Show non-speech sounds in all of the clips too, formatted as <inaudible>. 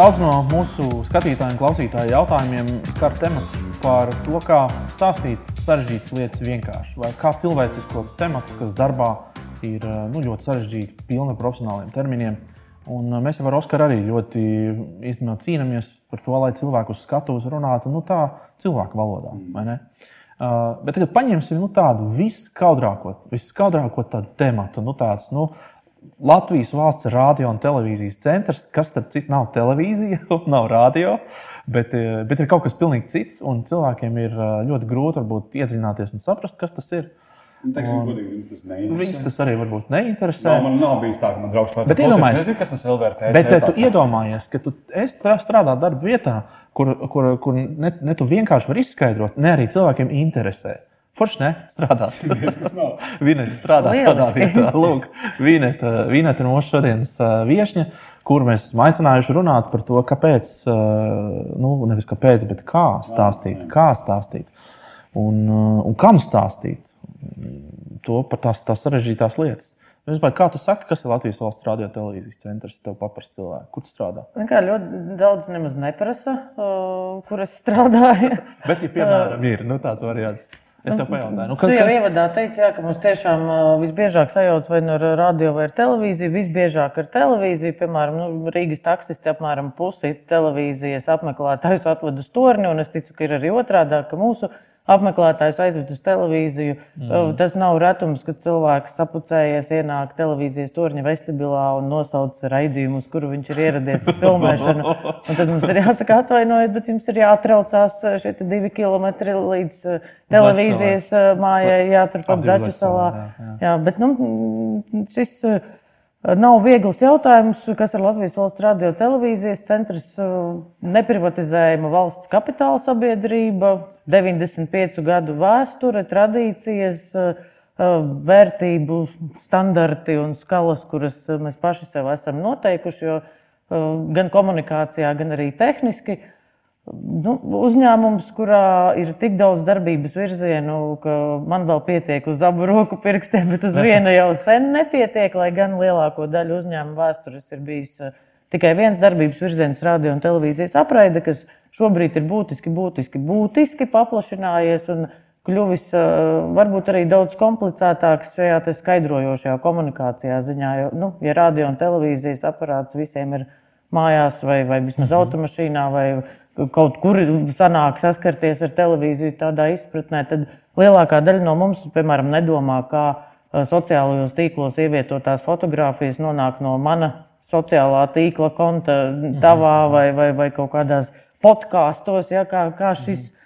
Daudz no mūsu skatītājiem, klausītāju jautājumiem skar temats par to, kā stāstīt sarežģītas lietas vienkārši. Vai kā cilvēcisko tematu, kas darbā ir nu, ļoti sarežģīti, pilna ar profesionāliem terminiem. Un mēs jau ar Oskaru arī ļoti īstenībā cīnāmies par to, lai cilvēku uz skatuves runātu nu, tā cilvēku valodā. Uh, bet tagad paņemsim nu, tādu viskaudrāko, viskaudrāko tādu tematu, nu, tāds, nu, Latvijas valsts radio un televīzijas centrs, kas starp citu nav televīzija, <laughs> nav radio, bet, eh, bet ir kaut kas pilnīgi cits. Cilvēkiem ir eh, ļoti grūti varbūt, iedziļināties un saprast, kas tas ir. Nu, teiksim, godīgi, viņas tas neinteresē. Viņas tas arī varbūt neinteresē. No, man nav bijis tā, ka man draugs pateica, bet iedomājies, nezinu, kas tas ir LVRT. Bet tu iedomājies, ka tu strādā darba vietā, kur, kur, kur ne, ne tu vienkārši vari izskaidrot, ne arī cilvēkiem interesē. Forši ne strādāt. <laughs> <laughs> Vineta strādā tādā vietā. Lūk, Vineta, Vineta ir mūsu šodienas viesņa, kur mēs esam aicinājuši runāt par to, kāpēc, nu, nevis kāpēc, bet kā stāstīt, kā stāstīt un, un kam stāstīt to par tās, tās sarežģītās lietas. Vispār, kā tu saki, kas ir Latvijas valsts radio televīzijas centrs? Tev paprasti cilvēki, kur tu strādā? Kā, ļoti daudz nemaz neprasa, uh, kur es strādāju. <laughs> Bet, ja piemēram, ir nu, tāds variants. Es tev pajautāju, nu, kad, tu jau kad... ievadā teici, jā, ka mums tiešām visbiežāk sajauc vai nu ar radio vai ar televīziju. Visbiežāk ar televīziju, piemēram, nu, Rīgas taksisti apmēram pusi televīzijas apmeklētājus atved uz torni, un es ticu, ka ir arī otrādi, ka mūsu apmeklētājs aizved uz televīziju. Mm. Tas nav retums, kad cilvēks sapucējies, ienāk televīzijas torņa vestibilā un nosauc raidījumu, uz kuru viņš ir ieradies uz filmēšanu. <laughs> Un tad mums ir jāsaka, atvainojiet, bet jums ir jāatraucās šie divi kilometri līdz televīzijas mājai, jā, turpat Zaķu salā. Jā, jā. jā, bet nu, šis Nav viegls jautājums, kas ir Latvijas valsts radio televīzijas centrs. Neprivatizējama valsts kapitāla sabiedrība, 95 gadu vēsture, tradīcijas, vērtību standarti un skalas, kuras mēs paši sev esam noteikuši, jo gan komunikācijā, gan arī tehniski Nu, uzņēmums, kurā ir tik daudz darbības virzienu, ka man vēl pietiek uz abu roku pirkstiem, bet uz vienu jau sen nepietiek, lai gan lielāko daļu uzņēmumu vēstures ir bijis eh, tikai viens darbības virziens, radio un televīzijas apraide, kas šobrīd ir būtiski, būtiski, būtiski paplašinājies un kļuvis eh, varbūt arī daudz komplicētāks šajā skaidrojošajā komunikācijā ziņā. Jo, nu, ja radio un televīzijas aparāts visiem ir mājās vai, vai vismaz mhm. automašīnā vai kaut kur sanāk saskarties ar televīziju tādā izpratnē, tad lielākā daļa no mums, piemēram, nedomā, kā sociālajos tīklos ievietotās fotogrāfijas nonāk no mana sociālā tīkla konta, tavā mhm. vai, vai, vai kaut kādās podkāstos, ja, kā, kā šis. Mhm.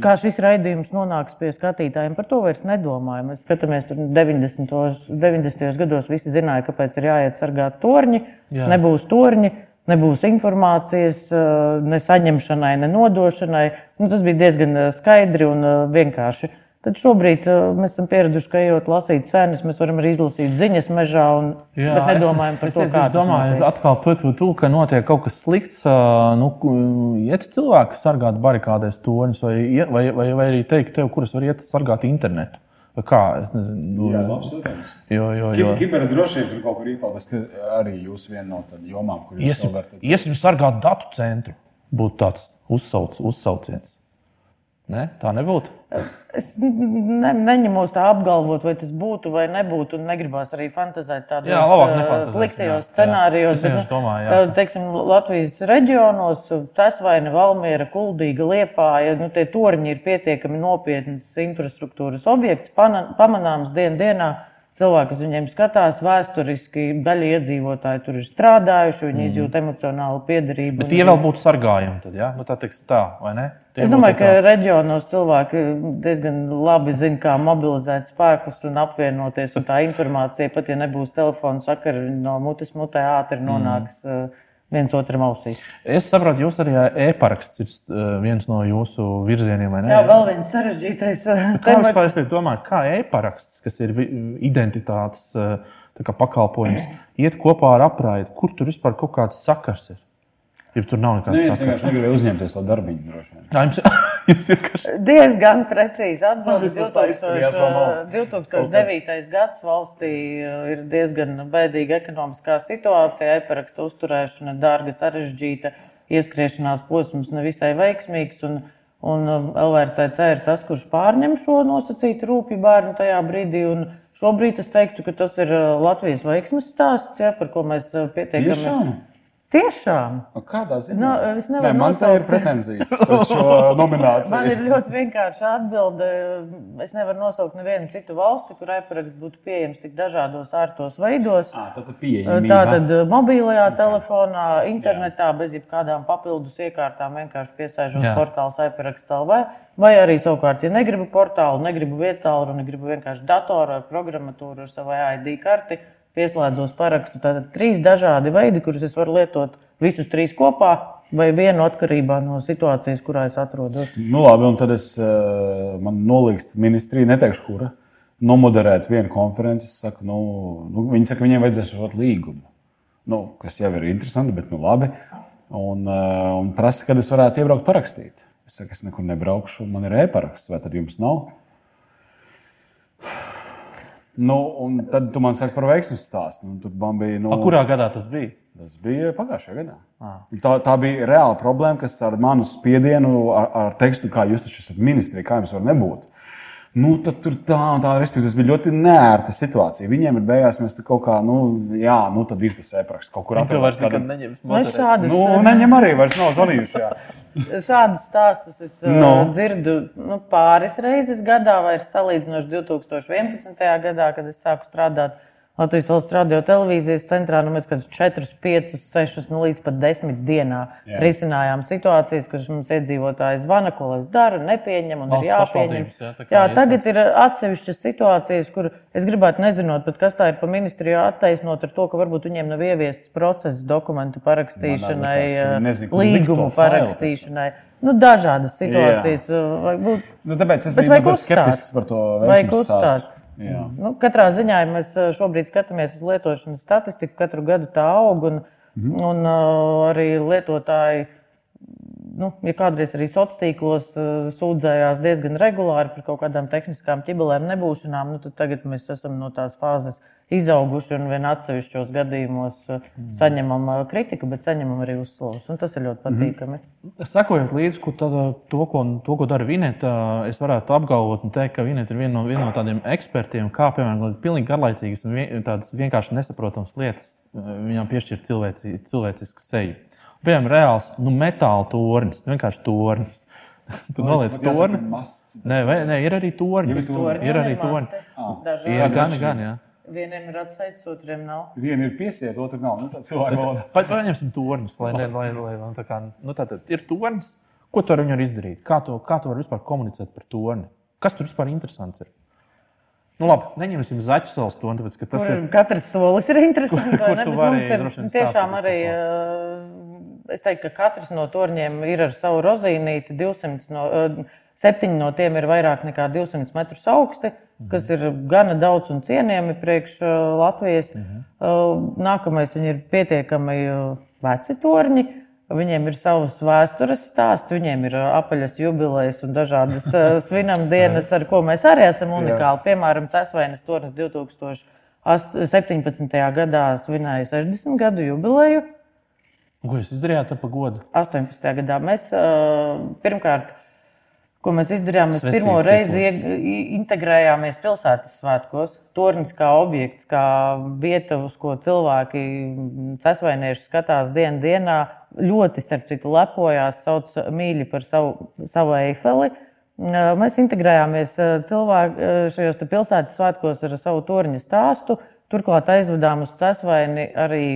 Kā šis raidījums nonāks pie skatītājiem, par to vairs nedomājam. Mēs skatāmies, tur 90. 90. gados visi zināja, kāpēc ir jāiet sargāt torņi. Jā. Nebūs torņi, Nebūs informācijas eh, ne saņemšanai, ne nodošanai. Nu, tas bija diezgan eh, skaidri un eh, vienkārši. Tad šobrīd mēs esam pieraduši, ka ejot lasīt cenas, mēs varam arī izlasīt ziņas mežā, un, Jā, bet nedomājam es, par es, to, es, kā es domāju, notiek. atkal to, ka notiek kaut kas slikts. Nu, iet cilvēki sargāt barikādēs toņus, vai, vai, vai, vai arī teikt, tev, kuras var iet sargāt internetu. Kā? Es nezinu, nu, Jā, labs jautājums. Jo, jo, jo. Kiberdrošība tur kaut kur iepaudās, ka arī jūs viena no tādām jomām, kur jūs vērtējat. Iesim sargāt datu centru. Būtu tāds uzsauc, uzsauciens. Ne? Tā nebūtu. Es ne, neņemos tā apgalvot, vai tas būtu vai nebūtu. Negribās arī fantazēt tādos jā, labāk, sliktajos jā, scenārijos. Jā, bet, domāju, jā. teiksim, Latvijas reģionos, Cēsvaina, Valmiera, Kuldīga, Liepāja, nu, tie torņi ir pietiekami nopietnas infrastruktūras objekts, pamanāms dien dienā. Cilvēki uz viņiem skatās vēsturiski, daļa iedzīvotāji tur ir strādājuši, viņi mm. izjūt emocionālu piederību. Bet tie vēl būtu sargājami, tad, ja? nu, tā, teiks, tā vai ne? Tie es domāju, ka reģionos cilvēki diezgan labi zina, kā mobilizēt spēkus un apvienoties. Un tā informācija, pat ja nebūs telefona sakara, no mutes mutē ātri nonāks. Mm viens otram ausīs. Es saprotu, jūs arī e-paraksts ir viens no jūsu virzieniem, vai ne? Jā, vēl viens sarežģītais. Kā vispār es domāju, kā e-paraksts, kas ir identitātes kā pakalpojums, iet kopā ar apraidi, kur tur vispār kaut kāds sakars ir? Ja tur nav nekāda sakara. Es vienkārši negribēju uzņemties to darbiņu. Jā, jums, <laughs> jums ir kas... diezgan precīzi atbildes. 2009. gads valstī ir diezgan bēdīga ekonomiskā situācija, e-parakstu uzturēšana, dārga, sarežģīta. ieskriešanās posms nevisai veiksmīgs. Un, un um, LVRTC ir tas, kurš pārņem šo nosacītu rūpju bērnu tajā brīdī. Un šobrīd es teiktu, ka tas ir Latvijas veiksmes stāsts, ja, par ko mēs pietiekami. Tiešām? Tiešām. Kādā ziņā? Nu, es nevaru Nē, man nosaukt. ir pretenzijas par šo <laughs> nomināciju. Man ir ļoti vienkārša atbilde. Es nevaru nosaukt nevienu citu valsti, kur e-paraksts būtu pieejams tik dažādos ārtos veidos. À, tad pieejamība. Tātad mobilajā telefonā, internetā, bez jebkādām papildus iekārtām, vienkārši piesaižot Jā. portālu iParaksts LV. Vai arī savukārt, ja negribu portālu, negribu vietālu, un negribu vienkārši datoru ar programmatūru, ar savu ID karti, pieslēdzos parakstu. Tātad trīs dažādi veidi, kurus es varu lietot visus trīs kopā, vai vienu atkarībā no situācijas, kurā es atrodos. Nu, labi, un tad es eh, man nolīgstu ministriju, neteikšu, kura, nomoderēt vienu konferenci. Saku, nu, nu, viņi saka, viņiem vajadzēs šot līgumu. Nu, kas jau ir interesanti, bet nu, labi. Un, eh, un prasa, kad es varētu iebraukt parakstīt. Es saku, es nekur nebraukšu, man ir e-paraksts, vai tad jums nav? Nu, un tad tu man saki par veiksmes stāstu. Tur bija. Nu, A, kurā gadā tas bija? Tas bija pagājušajā gadā. Tā, tā bija reāla problēma, kas ar manu spiedienu, ar, ar tekstu, kā jūs taču esat ministri, kā jums var nebūt. Nu, tad tur tā un tā, respektīvi, tas bija ļoti neērta situācija. Viņiem ir beigās, mēs tur kaut kā, nu, jā, nu, tad ir tas e-praksts kaut kur Viņi to vairs nekad neņems. Nu, es šādus, Nu, neņem arī, vairs nav zvanījuši. Jā. <laughs> Šādus stāstus es No. no. dzirdu nu, pāris reizes gadā, vai ir salīdzinoši 2011. gadā, kad es sāku strādāt Latvijas valsts radio televīzijas centrā. Nu, mēs kādus 4, 5, 6, nu, līdz pat 10 dienā Jā. Jā. risinājām situācijas, kuras mums iedzīvotāji zvana, ko lai es daru, nepieņem un Valsts ir jāpieņem. jā, Jā, tagad ir atsevišķas situācijas, kur es gribētu nezinot, pat kas tā ir pa ministriju attaisnot ar to, ka varbūt viņiem nav ieviests process dokumentu parakstīšanai, likt to līgumu failu parakstīšanai. Nu, dažādas situācijas. vai būt- Nu, tāpēc es biju skeptisks par to uzstāt. stāstu. Jā. Nu, katrā ziņā, ja mēs eh, šobrīd skatāmies uz lietošanas statistiku, katru gadu tā aug. Un, Mhm. un uh, arī lietotāji, nu, ja kādreiz arī sociālos tīklos uh, sūdzējās diezgan regulāri par kaut kādām tehniskām ķibelēm, nebūšanām, nu, tad tagad mēs esam no tās fāzes izauguši un vien atsevišķos gadījumos uh, Mhm. saņemam uh, kritiku, bet saņemam arī uzslavas. Tas ir ļoti patīkami. Sekojot līdzi, to, ko, to, ko dara Vineta, es varētu apgalvot un teikt, ka Vineta ir viena no, viena no tādiem ekspertiem, kā piemēram pilnīgi garlaicīgas un vien, tādas vienkārši nesaprotamas lietas eh, viņām piešķirt cilvēci, cilvēcisku seju. Piemēram, reāls nu, metāla tornis, vienkārši tornis. <laughs> Tu noliec torni. Nē, vai, nē, ir arī torņi. Ir torņi. Ir arī torņi. Dažādi. Jā, gan, gan, jā. Vieniem ir atsaicis, otriem nav. Viena ir piesieta, otra nav. Nu, tā cilvēka valoda. Pa- Paņemsim torņus, lai, lai, lai, lai, lai tā kā, nu, tā tad ir tornis. Ko tu ar viņu vari izdarīt? Kā tu, kā tu vari vispār komunicēt par torni? Kas tur vispār interesants ir? Nu, labi, neņemsim zaķu salas torni, tāpēc, ka tas Kur ir. Katrs solis ir interesants. Kur vai ne? tu vari mums ir tiešām arī. eh, Es teiktu, ka katrs no torņiem ir ar savu rozīnīti. 200 no, eh, septiņi no tiem ir vairāk nekā 200 metrus augsti, kas ir gana daudz un cienījami priekš eh, Latvijas. Eh, Nākamais viņi ir pietiekami veci torņi. Viņiem ir savs vēstures stāsts, viņiem ir apaļas jubilejas un dažādas <laughs> ā, svinam dienas, ar ko mēs arī esam unikāli. Piemēram, Cēsvainas tornis 2017. gadā svinēja 60 gadu jubileju. Ko jūs izdarījāt ar pagodu? 18. gadā mēs pirmkārt, ko mēs izdarījām, mēs Svecīgi pirmo reizi i- integrējāmies pilsētas svētkos. Tornis kā objekts, kā vieta, uz ko cilvēki, cesvainieši skatās dienu dienā, ļoti, starp citu, lepojās, sauc mīļi par savu, savu eifeli. Mēs integrējāmies cilvēku, šajos pilsētas svētkos ar savu torņa stāstu. Turklāt aizvedām uz Cēsvaini arī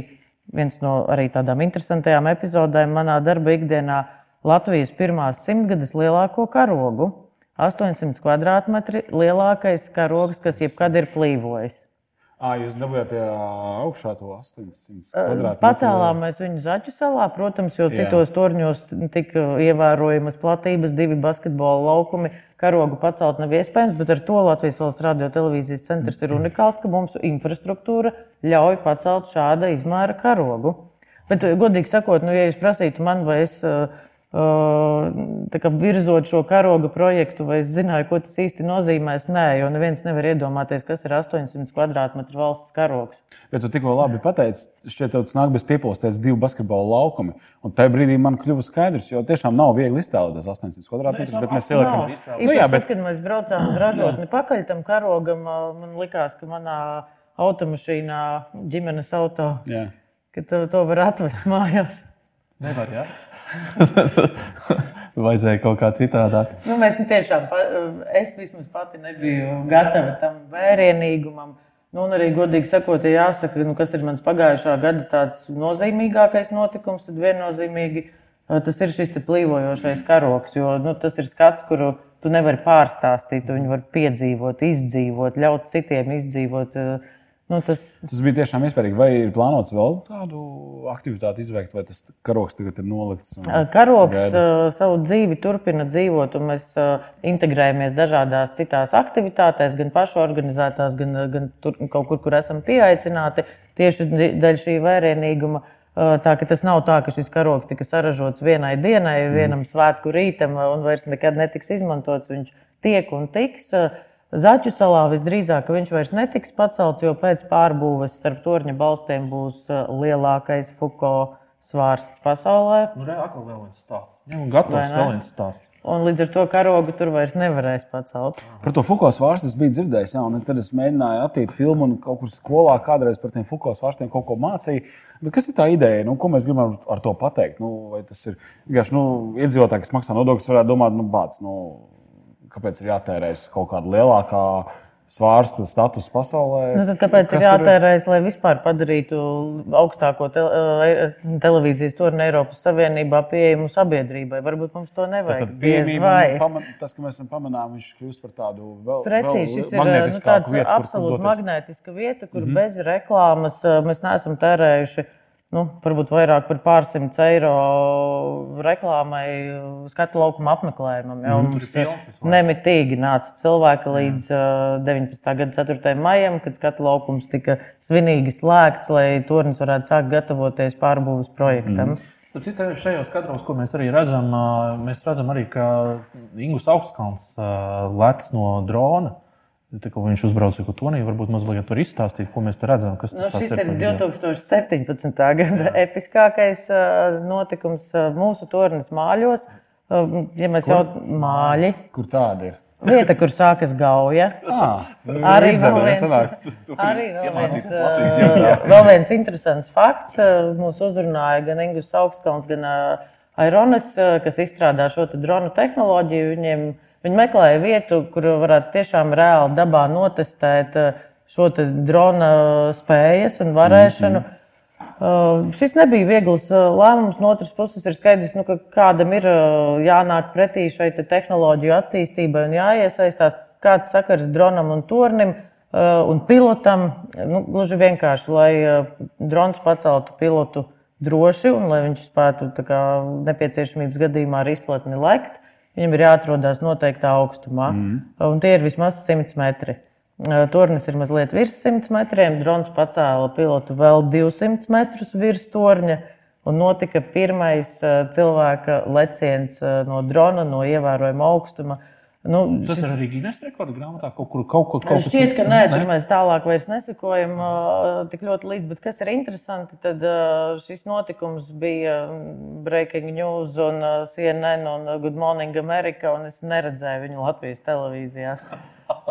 viens no arī tādām interesantajām epizodēm manā darba ikdienā Latvijas pirmās simtgades lielāko karogu. 800 kvadrātmetri lielākais karogs, kas jebkad ir plīvojis. À, jūs dabūjāt augšā to 800 kvadrātmetru. Pacēlām mēs viņu zaķu salā, protams, jo Jā. citos torņos tika ievērojamas platības, divi basketbola laukumi. Karogu pacelt nav iespējams, bet ar to Latvijas valsts radio televīzijas centrs ir <clears throat> unikāls, ka mums infrastruktūra ļauj pacelt šāda izmēra karogu. Bet, godīgi sakot, nu, ja jūs prasītu man, vai es uh, kā, virzot šo karoga projektu, vai es zināju, ko tas īsti nozīmēs. Nē, jo neviens nevar iedomāties, kas ir 800 km2 valsts karogs. Bet tu tikko labi pateici, šķiet, tas nāk bez piepildītas divu basketbola laukumi. Un tajā brīdī man kļuva skaidrs, jo tiešām nav viegli iztēloties 800 km2, bet mēs ieliekam nu, jā, bet... tad, kad mēs braucām uz ražotni pakaļ tam karogam, man likās, ka manā automašīnā, ģimenes auto, jā. ka to, to var atvest mājās. Nevar, jā. <laughs> Vajadzēja kaut kā citādāk. Nu, mēs tiešām, es vismaz pati nebiju gatava tam vērienīgumam. Nu, un arī godīgi sakot, ja jāsaka, nu, kas ir mans pagājušā gada tāds nozīmīgākais notikums, tad viennozīmīgi tas ir šis plīvojošais karoks. Jo nu, tas ir skats, kuru tu nevari pārstāstīt, tu viņu vari piedzīvot, izdzīvot, ļaut citiem izdzīvot. Uh, Nu, tas... tas bija tiešām iespējams. Vai ir plānots vēl tādu aktivitāti izveikt, vai tas karoks tagad ir nolikts? Un... Karoks gaida? savu dzīvi turpina dzīvot, un mēs integrējamies dažādās citās aktivitātēs, gan pašu organizētās, gan, gan tur, kaut kur, kur esam pieaicināti tieši dēļ šī vērienīguma. Tā tas nav tā, ka šis karoks tika saražots vienai dienai, vienam mm. svētku rītam un vairs nekad netiks izmantots. Viņš tiek un tiks. Uh, Zaķu salā visdrīzāk viņš vairs netiks pacelts, jo pēc pārbūves starp torņa balstiem būs uh, lielākais Fuko svārsts pasaulē. Nu, re, atkal vēl viens stāsts. Jā, gatavs vēl viens stāsts. Un līdz ar to karogu tur vairs nevarēs pacelt. Par to Fuko svārstu es biju dzirdējis, jā, un tad es mēģināju attīt filmu un kaut kur skolā kādreiz par tiem Fuko svārstiem kaut ko mācīju. Bet kas ir tā ideja? Nu, ko mēs gribam ar to pateikt? Nu, vai tas ir vienkārši nu, iedzīvotāji, kas maksā nodokļus, varētu domāt, nu, bāc, nu, kāpēc ir jātērēs kaut kāda lielākā svārsta status pasaulē. Nu, tad kāpēc ir jātērējas, lai vispār padarītu augstāko te, eh, televīzijas torni Eiropas Savienībā pieejamu sabiedrībai? Varbūt mums to nevajag. Paman, tas, ka mēs esam pamanām, viņš kļūst par tādu vēl precīzi. Šis ir eh, nu, tāds vietu, absolūti magnētiska vieta, kur mm -hmm. bez reklāmas eh, mēs neesam tērējuši nu, varbūt vairāk par pārsimt eiro reklāmai, skatu laukuma apmeklējumam. Jau mm, mums nemitīgi nāca cilvēki līdz mm. 19. gada 4. maijam, kad skatu laukums tika svinīgi slēgts, lai tornis varētu sākt gatavoties pārbūves projektam. Mm. Citu, šajos kadros, ko mēs arī redzam, mēs redzam arī, ka Ingus Augstkalns lec no drona. Tā, viņš uzbrauca ar Toniju. Varbūt mazliet var izstāstīt, ko mēs te redzam. Nu, šis ir 2017. gada Jā. episkākais notikums mūsu tornis māļos. Ja mēs kur? jau māļi. Kur tāda ir? Vieta, kur sākas gauja. <laughs> Ah, arī vēl viens, arī vēl viens, vēl viens interesants fakts. Mūs uzrunāja gan Ingus Augstkalns, gan Aironas, kas izstrādā šo dronu tehnoloģiju. Viņiem Viņi meklēja vietu, kur varētu tiešām reāli dabā notestēt eh, šo drona spējas un varēšanu. Mm -hmm. Uh, šis nebija viegls lēmums. No otras puses, ir skaidrs, nu, ka kādam ir jānāk pretī šai te tehnoloģiju attīstībai un jāiesaistās. Kāds sakars dronam un tornim uh, un pilotam? Nu, gluži vienkārši, lai uh, drons paceltu pilotu droši un lai viņš spētu kā, nepieciešamības gadījumā ar izplatni lekt. Viņam ir jāatrodas noteiktā augstumā, mm. un tie ir vismaz 100 metri. Tornis ir mazliet virs 100 metriem. Drons pacēla pilotu vēl 200 metrus virs torņa. Un notika pirmais cilvēka leciens no drona, no ievērojama augstuma. Nu, tas šis... ir arī Guinness rekorda grāmatā. Kaut kur kaut, kaut, kaut šķiet, ka nē, tur mēs tālāk vairs nesekojam uh, tik ļoti līdzi. Bet kas ir interesanti, tad šis notikums bija Breaking News un CNN un Good Morning America, un es neredzēju viņu Latvijas televīzijās.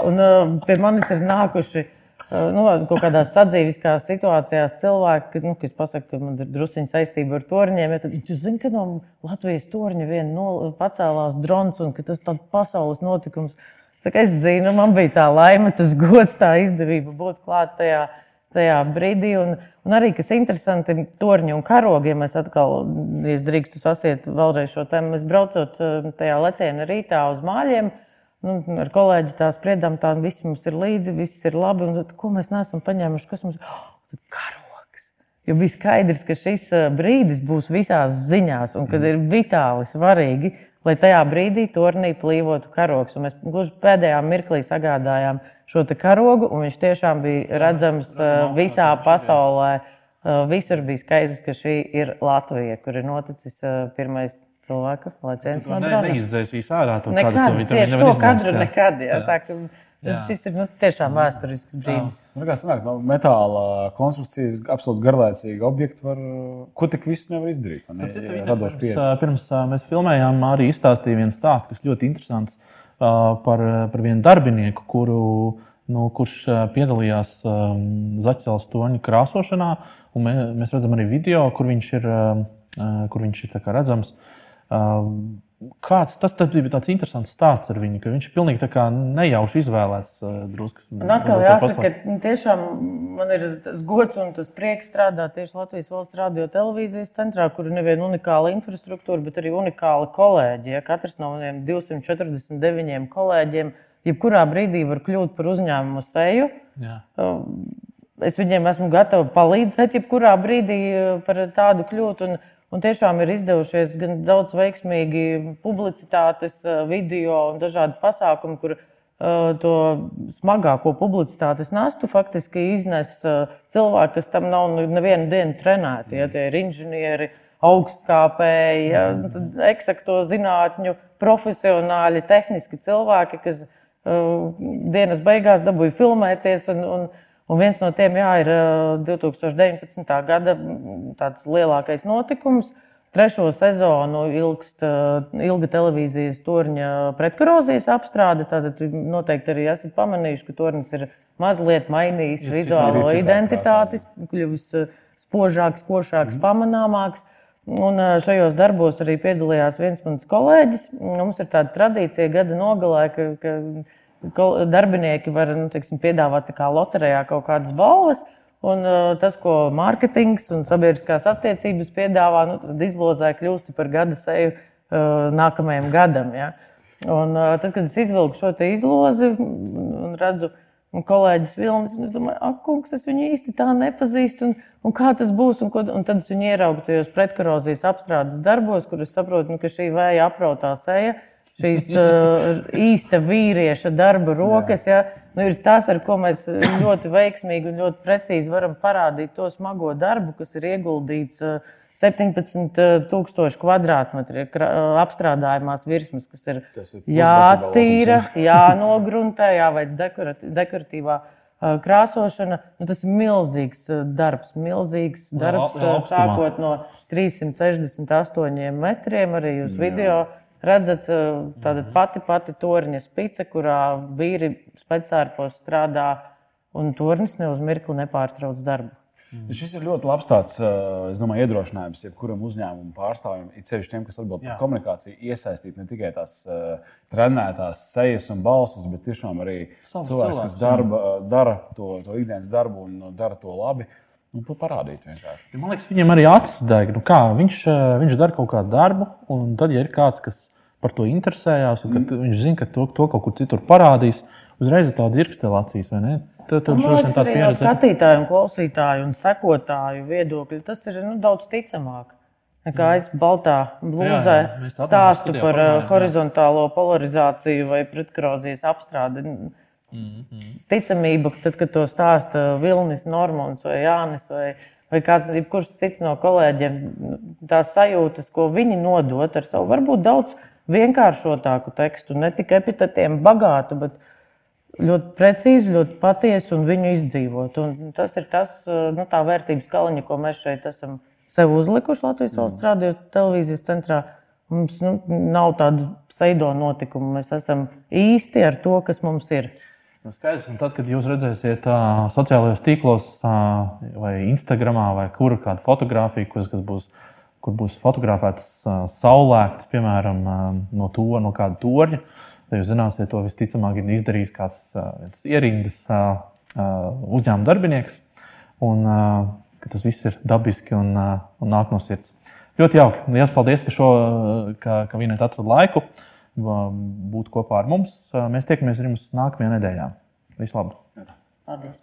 Un pie manis ir nākuši nu, kaut kādās sadzīviskās situācijās cilvēki, nu, kas pasakā, ka man ir druskuļi saistība ar torņiem, ja tad jūs zināt, ka no Latvijas torņa vien no, pacēlās drons un ka tas ir pasaules notikums. Saka, es zinu, man bija tā laime, tas gods, tā izdevība būt klāt tajā, tajā brīdī. Un, un arī, kas interesanti, torņi un karogi, ja mēs atkal, ja drīkstu sasiet vēlreiz šo tēmu, mēs braucot eh, tajā lecienā rītā uz māļiem. Nu, ar kolēģi tā spriedām, tā viss mums ir līdzi, viss ir labi. Tad, ko mēs neesam paņēmuši? Kas mums <gasps> ir? Oh, karoks. Jo bija skaidrs, ka šis brīdis būs visās ziņās un ka ir vitāli svarīgi, lai tajā brīdī turnī plīvotu karoks. Un mēs gluži pēdējā mirklī sagādājām šo karogu, un viņš tiešām bija redzams visā pasaulē. Visur bija skaidrs, ka šī ir Latvija, kur ir noticis pirmais cilvēka, lai ciens To drona. neizdzēsīs ārā. To Nekad, kādu vitamīnu to kadru jā. nekad. Jā, Jā. tā, ka, Jā. šis ir nu, tiešām vēsturisks brīdis. Nu, kā sanāk, no metāla konstrukcijas, absolūti garlaicīga objekta, var, ko tik visu nevar izdarīt. Ne, radoši pirms, pirms mēs filmējām, arī izstāstīja vienu stāstu, kas ļoti interesants par, par vienu darbinieku, kuru, nu, kurš piedalījās ā, zaķeles toņa krāsošanā. un Mē, mēs redzam arī video, kur viņš ir, ā, kur viņš ir tā kā redzams. Ā, Kāds, tas bija tāds interesants stāsts ar viņu, ka viņš ir pilnīgi nejauši izvēlēts. ā, Drusku, Un atkal jāsaka, ka nu, tiešām man ir tas gods un tas prieks strādāt tieši Latvijas valsts radio televīzijas centrā, kur ir nevien unikāla infrastruktūra, bet arī unikāla kolēģi. Ja? Katrs no maniem 249 kolēģiem, jebkurā brīdī var kļūt par uzņēmumu seju. Jā. Es viņiem esmu gatava palīdzēt, jebkurā brīdī eh, par tādu kļūt. Un, un tiešām ir izdevušies gan daudz veiksmīgi publicitātes, eh, video un dažādi pasākumi, kur uh, to smagāko publicitātes nastu faktiski iznes uh, cilvēki, kas tam nav ne- nevienu dienu trenēti. Ja, tie ir inženieri, augstkāpēji, ja, nu, tad eksakto zinātņu profesionāļi, tehniski cilvēki, kas uh, dienas beigās dabūja filmēties. Un, un, un viens no tiem jā, ir uh, 2019. gada mm, tāds lielākais notikums. Trešo sezonu ilgst ilga televīzijas torņa pretkorozijas apstrāde. Tātad noteikti arī esat pamanījuši, ka tornis ir mazliet mainījis Ir vizuālo identitāti, kļuvis spožāks, košāks, pamanāmāks. Un šajos darbos arī piedalījās viens mans kolēģis. Mums ir tāda tradīcija gada nogalē, ka, ka darbinieki var nu, teiksim, piedāvāt loterijā kaut kādas balvas. Un ā, tas, ko mārketings un sabiedriskās attiecības piedāvā, nu, tad izlozē kļūst par gada seju ā, nākamajam gadam. Ja? Un, ā, tad, kad es izvilku šo izlozi un redzu, Un kolēģis Vilnis, un es domāju, ak, kungs, es viņu īsti tā nepazīstu. Un, un kā tas būs? Un, ko, un tad es viņu ieraugu tajos pretkorozijas apstrādes darbos, kur es saprotu, nu, ka šī vēja aprautā seja, šīs <laughs> uh, īsta vīrieša darba rokas, ja, nu, ir tas, ar ko mēs ļoti veiksmīgi un ļoti precīzi varam parādīt to smago darbu, kas ir ieguldīts. Uh, 17,000 kvadrātmetru ir krā- apstrādājumās virsmas, kas ir Tas ir jātīra, jānogruntē, <laughs> jāveic dekorat- dekoratīvā ā, krāsošana. Nu, tas ir milzīgs darbs, milzīgs darbs, jā, ā, augstumā. sākot no 368 metriem. Arī jūs video redzat, ā, tāda pati pati torņa spice, kurā vīri spēcārpos strādā, un tornis ne uz mirkli nepārtrauc darbu. Šis ir ļoti labs tāds, es domāju, iedrošinājums jebkuram uzņēmumu pārstāvjiem, it sevišķi tiem, kas atbild par Jā. komunikāciju, iesaistīt ne tikai tās uh, trenētās sejas un balsis, bet tiešām arī Savus cilvēks, kas cilvēkus, darba, uh, dara to, to ikdienas darbu un dara to labi. Un to parādīt vienkārši. Man liekas, viņam arī acis deg. Nu, kā, viņš, eh, viņš dara kaut kādu darbu, un tad, ja ir kāds, kas par to interesējās, un mm. viņš zina, ka to, to kaut kur citur parādīs, uzreiz ir tāda dzirkstelācijas, vai ne? Tad, tad Man liekas, arī no skatītāju, un klausītāju un sekotāju viedokļa tas ir nu, daudz ticamāk. Nekā es baltā blūzē Jā, jā, stāstu par parunājām, uh, jā. horizontālo polarizāciju vai pretkorozijas apstrādi. Mhm. Ticamība, tad, kad to stāsta Vilnis, Normons vai Jānis vai, vai kāds jebkurš cits no kolēģiem, tās sajūtas, ko viņi nodot ar savu varbūt daudz vienkāršotāku tekstu, ne tikai epitetiem bagātu, bet ļoti precīzi, ļoti patiesi un viņu izdzīvot. Un tas ir tas, nu, tā vērtības kaliņa, ko mēs šeit esam sev uzlikuši Latvijas valsts radio televīzijas centrā. Mums nu, nav tādu pseido notikumu. Mēs esam īsti ar to, kas mums ir. Nu, skaidrs, un tad, kad jūs redzēsiet uh, sociālajos tīklos, uh, vai Instagram, vai kur kādu fotografiju, kas, kas būs, kur būs fotografēts uh, saulēkts, piemēram, uh, no, to, no kāda torņa, tad jūs zināsiet, to visticamāk ir izdarījis kāds uh, ierindas uh, uzņēmuma darbinieks, un uh, tas viss ir dabiski un, uh, un nāk no sirds. Ļoti jauki. Lielas paldies, ka, šo, ka, ka vienot atradu laiku būt kopā ar mums. Mēs tiekamies ar jums nākamajā nedēļā. Visu labu! Paldies!